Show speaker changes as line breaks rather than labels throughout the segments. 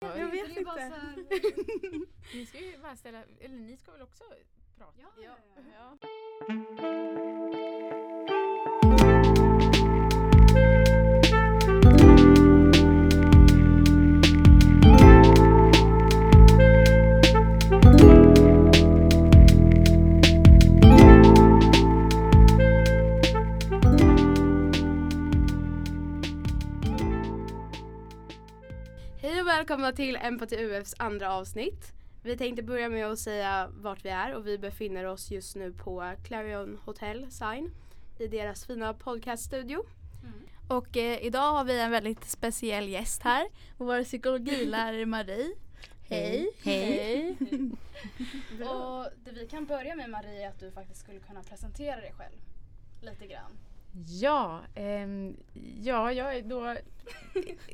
Jag vet
vet
inte.
inte.
Ni ska ju bara ställa, eller ni ska väl också prata?
Ja, ja, ja.
Hej välkomna till Empati UFs andra avsnitt. Vi tänkte börja med att säga vart vi är och vi befinner oss just nu på Clarion Hotel Sign i deras fina podcaststudio.
Och eh, idag har vi en väldigt speciell gäst här. Vår psykologilärare Marie. Hej!
Hej.
Och det vi kan börja med Marie är att du faktiskt skulle kunna presentera dig själv. Lite grann.
Ja, ehm, ja, jag är då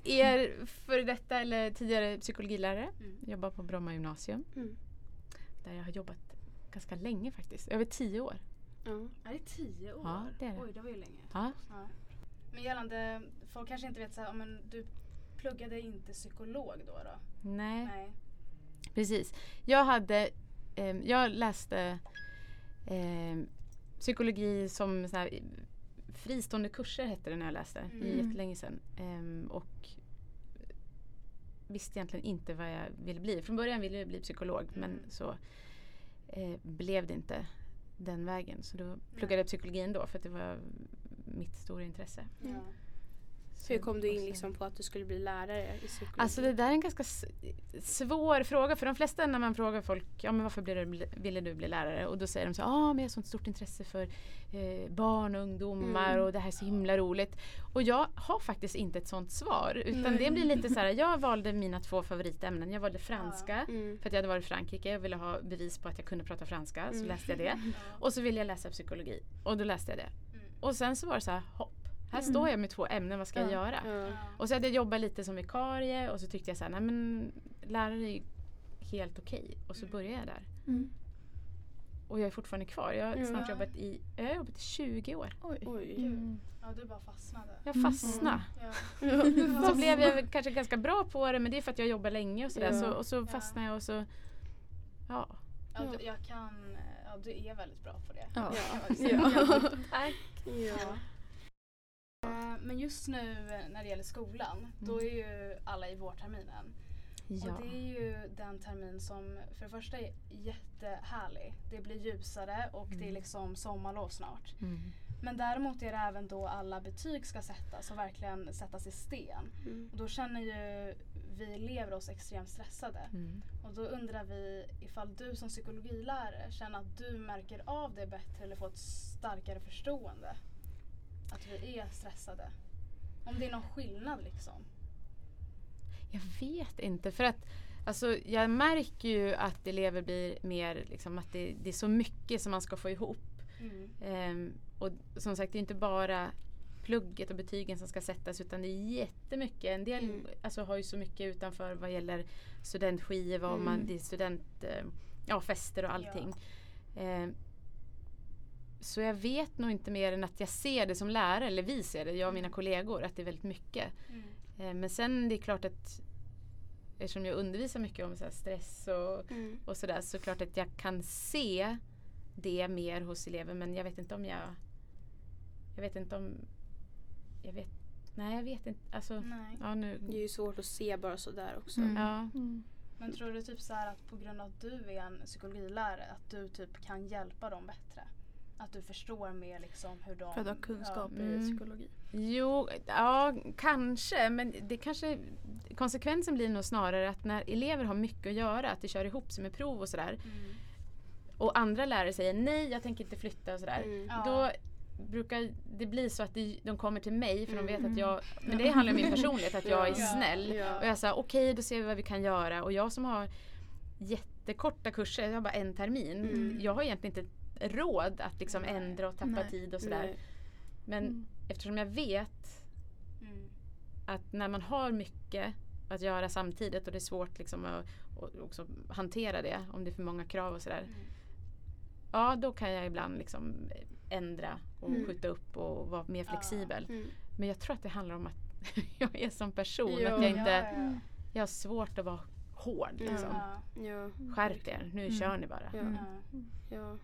er före detta eller tidigare psykologilärare.
Mm.
Jobbar på Bromma gymnasium.
Mm.
Där jag har jobbat ganska länge faktiskt. Över tio år.
Ja.
Ja, det är tio år.
Ja, det är det.
Oj, det var ju länge.
Ja.
Ja. Men gällande, folk kanske inte vet så här, men du pluggade inte psykolog då? då?
Nej,
Nej.
precis. Jag hade, ehm, jag läste ehm, psykologi som så här, fristående kurser hette det när jag läste.
Mm.
jättelänge sedan. Ehm, och visste egentligen inte vad jag ville bli. Från början ville jag bli psykolog men
Mm.
så eh, blev det inte den vägen. Så då pluggade jag psykologi ändå för att det var mitt stora intresse.
Mm.
Ja.
Hur kom du in liksom på att du skulle bli lärare i psykologi?
Alltså det där är en ganska svår fråga för de flesta när man frågar folk ja, men varför du, ville du bli lärare och då säger de så ja ah, men jag har sånt stort intresse för eh, barn och ungdomar
Mm.
och det här är så himla roligt. Och jag har faktiskt inte ett sånt svar utan
Nej.
det blir lite så här, jag valde mina två favoritämnen. Jag valde franska
Mm.
för att jag hade varit i Frankrike och ville ha bevis på att jag kunde prata franska så
Mm.
läste jag det.
Ja.
Och så ville jag läsa psykologi och då läste jag det.
Mm.
Och sen så var det så här, här
Mm.
står jag med två ämnen, vad ska jag
Ja.
göra?
Ja.
Ja.
Och så hade jag jobbat lite som vikarie och så tyckte jag så här, nej men lärare är ju helt okej. Och så
Mm.
började jag där.
Mm.
Och jag är fortfarande kvar. Jag har
Ja.
snart jobbat i, jag har jobbat i 20 år.
Oj.
Oj.
Mm.
ja, du bara fastnade.
Jag
Mm.
fastnade.
Ja.
Så blev jag kanske ganska bra på det men det är för att jag jobbar länge och sådär.
Ja.
Så, och så
Ja.
fastnade jag och så, ja.
Ja, du, jag kan, ja, du är väldigt bra på det.
Ja.
Ja.
säga.
Tack.
Ja.
Men just nu eh, när det gäller skolan, då är ju alla i vårterminen.
Ja.
Och det är ju den termin som för det första är jättehärlig. Det blir ljusare och det är
Mm.
liksom sommarlov snart.
Mm.
Men däremot är det även då alla betyg ska sättas och verkligen sättas i sten.
Mm.
Och då känner ju vi elever oss extremt stressade.
Mm.
Och då undrar vi ifall du som psykologilärare känner att du märker av det bättre eller får ett starkare förstående. Att vi är stressade. Om det är någon skillnad liksom.
Jag vet inte för att Alltså jag märker ju att elever blir mer liksom att det, det är så mycket som man ska få ihop.
Mm.
Ehm, och som sagt det är inte bara plugget och betygen som ska sättas utan det är jättemycket. En del
Mm.
alltså, har ju så mycket utanför vad gäller studentskiva och man,
Mm.
det är student, eh, ja, fester och allting. Ehm, så jag vet nog inte mer än att jag ser det som lärare, eller vi ser det, jag och mina kollegor, att det är väldigt mycket.
Mm.
Eh, Men sen det är klart att eftersom jag undervisar mycket om så här stress och,
Mm.
och sådär så klart att jag kan se det mer hos elever men jag vet inte om jag Jag vet inte om jag vet Nej jag vet inte alltså
Nej.
Ja nu
Det är ju svårt att se bara sådär också.
Mm.
Ja
Mm.
Men tror du typ så här att på grund av att du är en psykologilärare att du typ kan hjälpa dem bättre? Att du förstår mer liksom hur de...
För att ha kunskaper
Mm.
i psykologi.
Jo, ja kanske men det kanske Konsekvensen blir nog snarare att när elever har mycket att göra, att det kör ihop sig med prov och sådär
Ja. Mm.
och andra lärare säger nej jag tänker inte flytta och sådär
Mm.
Ja.
Då brukar det bli så att de, de kommer till mig för de vet
Mm.
att jag, men det handlar om min personlighet, att jag är
Ja.
snäll.
Ja.
Och jag sa okej då ser vi vad vi kan göra och jag som har jättekorta kurser, jag har bara en termin.
Mm.
Jag har egentligen inte råd att liksom
Nej.
ändra och tappa
Nej.
tid och sådär.
Nej.
Men
Mm.
eftersom jag vet
Mm.
att när man har mycket att göra samtidigt och det är svårt liksom att och också hantera det om det är för många krav och sådär.
Mm.
Ja då kan jag ibland liksom ändra och
Mm.
skjuta upp och vara mer
Ja.
flexibel.
Mm.
Men jag tror att det handlar om att jag är som person.
Ja.
Att jag inte,
Ja, ja, ja.
jag har svårt att vara hård.
Mm.
Liksom.
Ja.
Ja.
Skärp er, nu
Mm.
kör ni bara.
Ja.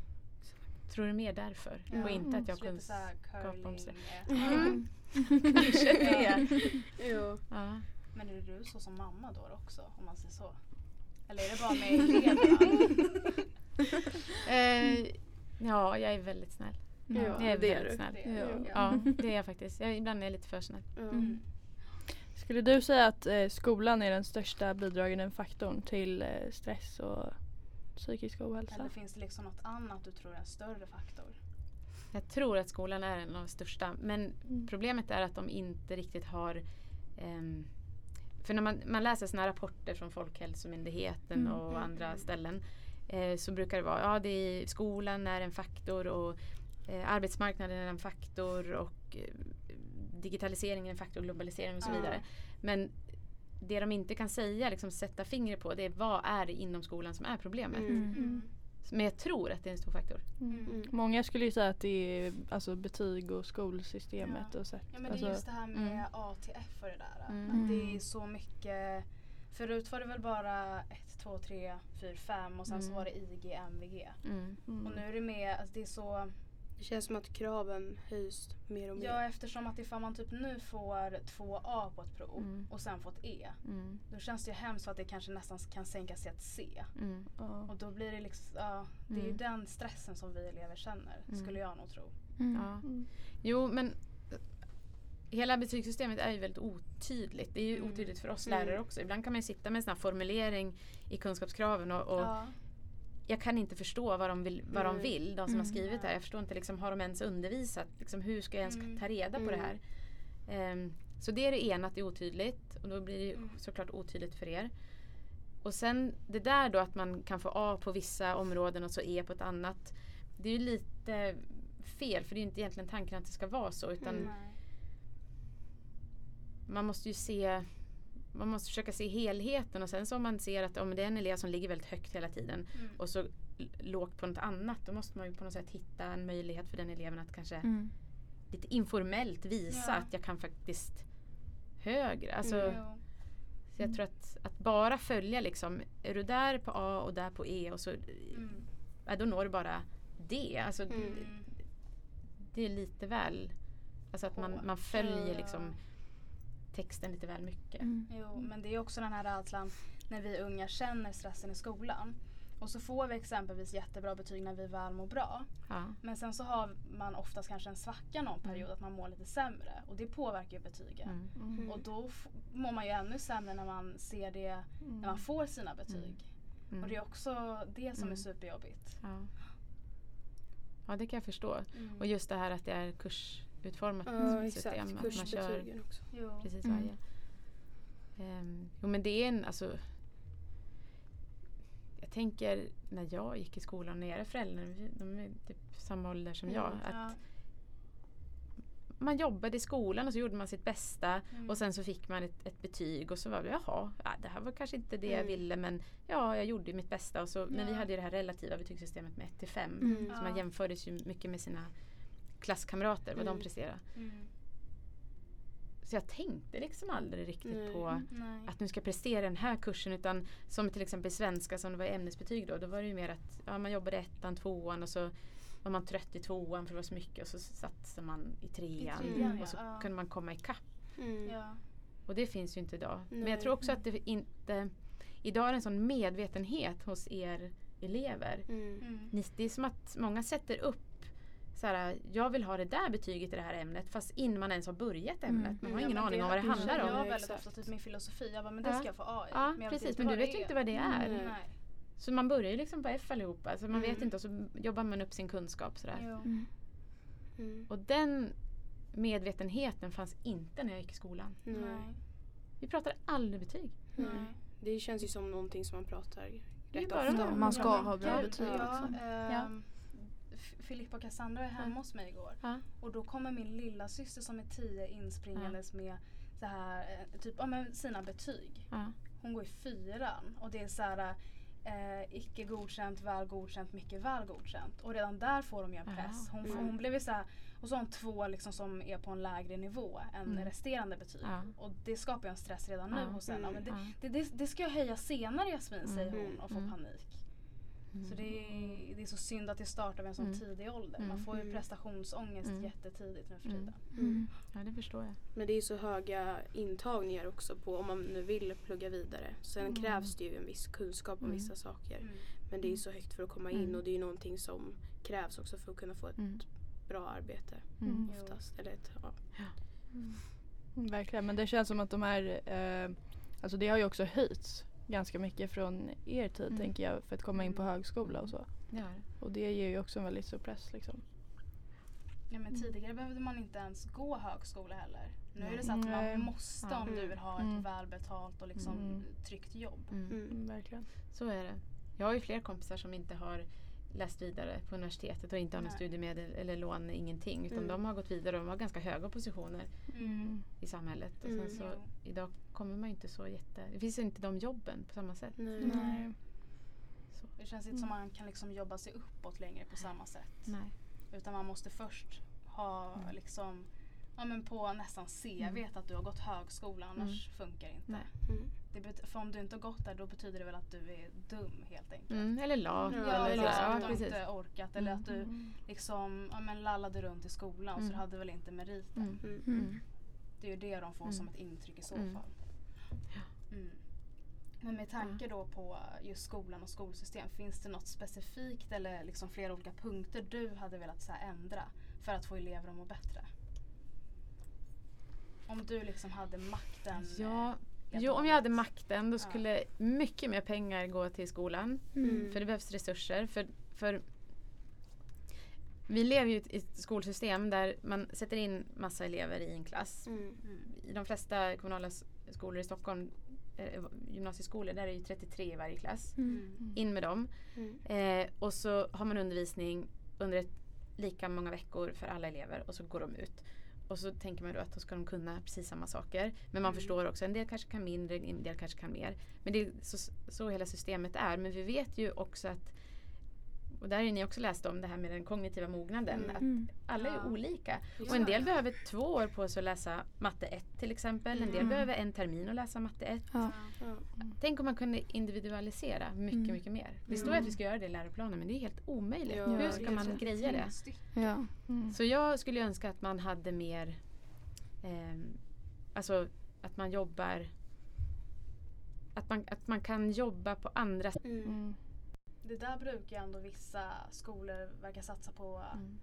Mm.
Tror du mer därför?
Ja.
Och inte att jag har kunskap om
eh,
Mm. Det.
Jo.
Ja.
Men är du så som mamma då också om man säger så? Eller är det bara med eleverna?
Eh, ja, jag är väldigt snäll.
Ja,
jag är
det är
väldigt
du.
snäll.
Det-
Ja.
Ja, det är jag faktiskt. Jag, ibland är jag lite för snäll.
Mm.
Skulle du säga att eh, skolan är den största bidragande faktorn till eh, stress och psykisk ohälsa?
Eller finns det liksom något annat du tror är en större faktor?
Jag tror att skolan är en av de största. Men
Mm.
problemet är att de inte riktigt har ehm, för när man, man läser såna här rapporter från Folkhälsomyndigheten
Mm.
och
Mm.
andra ställen eh, så brukar det vara ja det är, skolan är en faktor och eh, arbetsmarknaden är en faktor och eh, digitaliseringen är en faktor, globalisering och så vidare. Men det de inte kan säga, liksom sätta fingret på, det är vad är det inom skolan som är problemet.
Mm.
Mm.
Men jag tror att det är en stor faktor.
Mm.
Mm.
Många skulle ju säga att det är alltså, betyg och skolsystemet
Ja.
och sätt.
Ja men det
alltså,
är just det här med
mm.
ATF och det där.
Mm.
Att det är
Mm.
så mycket Förut var det väl bara 1, 2, 3, 4, 5 och sen så
Mm.
var det IG, MVG.
Mm.
mm.
Och nu är det mer, alltså det är så
Det känns som att kraven höjs mer och mer.
Ja eftersom att ifall man typ nu får 2A på ett prov
Mm.
och sen får ett E.
Mm.
Då känns det ju hemskt för att det kanske nästan kan sänkas till ett C.
Mm.
Ja.
Och då blir det liksom, ja, det är ju
Mm.
den stressen som vi elever känner.
Mm.
Skulle jag nog tro.
Mm.
Ja. Jo, men hela betygssystemet är ju väldigt otydligt. Det är ju
Mm.
otydligt för oss
Mm.
lärare också. Ibland kan man ju sitta med en sån här formulering i kunskapskraven och, och
Ja.
Jag kan inte förstå vad de vill, vad de,
Nej.
vill de som har
Mm.
skrivit det här. Jag förstår inte, liksom, har de ens undervisat? Liksom, hur ska jag ens
Mm.
ta reda på det här? Ehm, så det är det ena, att det är otydligt. Och då blir det
Mm.
såklart otydligt för er. Och sen det där då att man kan få A på vissa områden och så E på ett annat. Det är ju lite fel för det är ju inte egentligen tanken att det ska vara så. Utan
Mm.
Man måste ju se man måste försöka se helheten och sen så om man ser att om det är en elev som ligger väldigt högt hela tiden
Mm.
och så lågt på något annat då måste man ju på något sätt hitta en möjlighet för den eleven att kanske
Mm.
lite informellt visa
Ja.
att jag kan faktiskt högre. Alltså,
Mm.
Jo.
Så jag tror att, att bara följa liksom, är du där på A och där på E och så
Mm.
ja, då når du bara D. Alltså,
Mm.
det, det är lite väl, alltså att man, man följer
Ja.
liksom texten lite väl mycket.
Mm.
Jo, men det är också den här rädslan när vi unga känner stressen i skolan. Och så får vi exempelvis jättebra betyg när vi väl mår bra.
Ja.
Men sen så har man oftast kanske en svacka någon period att man mår lite sämre. Och det påverkar ju betyget.
Mm.
Mm.
Och då mår man ju ännu sämre när man ser det när man får sina betyg.
Mm.
Och det är också det som
Mm.
är superjobbigt.
Ja. ja, det kan jag förstå.
Mm.
Och just det här att det är kursutformat
Ja,
system.
exakt.
Att man kör
också.
Precis
Mm.
varje. Ehm, jo men det är en, alltså jag tänker när jag gick i skolan, när era föräldrar, de är typ samma ålder som jag.
Mm.
Att
Ja.
Man jobbade i skolan och så gjorde man sitt bästa
Mm.
och sen så fick man ett, ett betyg och så var det jaha, ja, det här var kanske inte det jag
Mm.
ville men ja, jag gjorde mitt bästa. Och så, Men vi hade ju det här relativa betygssystemet med 1 till 5.
Mm.
Så man jämfördes ju mycket med sina klasskamrater, vad
Mm.
de presterade.
Mm.
Så jag tänkte liksom aldrig riktigt
Nej.
på
Nej.
att nu ska jag prestera den här kursen utan som till exempel i svenska som det var ämnesbetyg då, då var det ju mer att ja, man jobbade ettan, tvåan och så var man trött i tvåan för det var så mycket och så satsade man i trean,
I
trean,
och så
ja.
kunde man komma ikapp.
Mm.
Ja.
Och det finns ju inte idag. Men
Nej.
jag tror också att det inte idag är en sån medvetenhet hos er elever.
Mm.
Mm.
Ni, det är som att många sätter upp så här, jag vill ha det där betyget i det här ämnet fast innan man ens har börjat ämnet.
Mm.
Man har
Ja,
ingen
men
aning om vad det handlar om.
Jag
Nej,
väldigt ofta, typ min filosofi, jag bara men det
Ja.
ska jag få A i.
Ja,
men
precis.
vet
Men du vet ju
är.
inte vad det är.
Nej.
Nej.
Så man börjar ju liksom på F allihopa. Så man vet
Mm.
inte och så jobbar man upp sin kunskap sådär.
Mm.
Mm.
Och den medvetenheten fanns inte när jag gick i skolan.
Nej.
Vi pratade aldrig betyg.
Nej. Det känns ju som någonting som man pratar
är
rätt ofta om.
Man ska
Ja,
ha bra
ja,
betyg.
Ja,
Liksom.
ehm, F- Filippa och Cassandra är hemma hos mig igår.
Ja.
Och då kommer min lilla syster som är tio inspringandes med så här, eh, typ, ja, men sina betyg.
Ja.
Hon går i fyran och det är så här, eh, icke godkänt, väl godkänt, mycket väl godkänt. Och redan där får de ju en press. Hon,
Mm.
hon blev så här, och så har hon två liksom som är på en lägre nivå än
Mm.
resterande betyg.
Ja.
Och det skapar ju en stress redan nu
Ja.
hos henne.
Mm.
Men det,
Ja.
det, det, det ska jag höja senare Jasmin säger
Mm.
hon och får
Mm.
panik.
Mm.
Så det är, det är så synd att det startar vid en sån
Mm.
tidig ålder. Man
Mm.
får ju
Mm.
prestationsångest
Mm.
jättetidigt nu för tiden.
Mm.
Ja, det förstår jag.
Men det är ju så höga intagningar också på om man nu vill plugga vidare. Sen
Mm.
krävs det ju en viss kunskap om
Mm.
vissa saker.
Mm.
Men det är ju så högt för att komma in
Mm.
och det är ju någonting som krävs också för att kunna få ett
Mm.
bra arbete
Mm.
Oftast. Eller ett, ja.
Mm, Verkligen, men det känns som att de här, eh, alltså det har ju också höjts ganska mycket från er tid
Mm.
tänker jag för att komma in på
Mm.
högskola och så.
Ja.
Och det ger ju också en väldigt stor press liksom.
Ja, men tidigare behövde man inte ens gå högskola heller. Nu är det så att
Nej.
man måste
Ja.
om du vill ha
Mm.
ett välbetalt och liksom
Mm.
tryggt jobb.
Mm.
Mm.
Mm, verkligen.
Så är det. Jag har ju fler kompisar som inte har läst vidare på universitetet och inte har
Nej.
studiemedel eller lån, ingenting. Utan
Mm.
de har gått vidare och de har ganska höga positioner
Mm.
i samhället. Och
Mm.
sen så,
Jo.
idag kommer man ju inte så jätte... Det finns inte de jobben på samma sätt.
Nej.
Nej.
Så.
Det känns inte som man kan liksom jobba sig uppåt längre på samma sätt.
Nej.
Utan man måste först ha
Mm.
liksom Ja men på nästan CV
Mm.
att du har gått högskola annars funkar inte.
Nej.
Mm.
Det för om du inte har gått där då betyder det väl att du är dum helt enkelt.
Mm, eller lat.
Ja,
eller
så
Ja,
att du
precis.
inte orkat eller
Mm.
att du
Mm.
liksom ja, men lallade runt i skolan så
Mm.
du hade väl inte meriten.
Mm.
Mm.
Mm.
Det är ju det de får
Mm.
som ett intryck i så
Mm.
fall. Mm. Men med tanke då på just skolan och skolsystem, finns det något specifikt eller liksom flera olika punkter du hade velat så här ändra för att få elever att må bättre? Om du liksom hade makten.
Ja,
eh,
jo, om jag hade makten då skulle mycket mer pengar gå till skolan.
Mm.
För det behövs resurser. För, för vi lever ju i ett- skolsystem där man sätter in massa elever i en klass.
Mm.
Mm.
I de flesta kommunala skolor i Stockholm, eh, gymnasieskolor, där är det ju 33 i varje klass.
Mm.
In med dem.
Mm.
Eh, och så har man undervisning under ett, lika många veckor för alla elever och så går de ut. Och så tänker man då att då ska de kunna precis samma saker. Men man
Mm.
förstår också, en del kanske kan mindre, en del kanske kan mer. Men det är så, så hela systemet är. Men vi vet ju också att, och där har ni också läst om det här med den kognitiva mognaden,
Mm.
att
Mm.
alla är
Ja.
olika. Och en del behöver två år på sig att läsa matte 1 till exempel. En del
Mm.
behöver en termin att läsa matte 1.
Ja.
Ja.
Tänk om man kunde individualisera mycket,
Mm.
mycket mer. Det står
Mm.
att vi ska göra det i läroplanen men det är helt omöjligt.
Ja,
Hur ska man greja det?
Mm.
Så jag skulle önska att man hade mer, ehm, alltså att man jobbar, att man, att man kan jobba på andra sätt.
Mm.
Det där brukar ju ändå vissa skolor verka satsa på
Mm.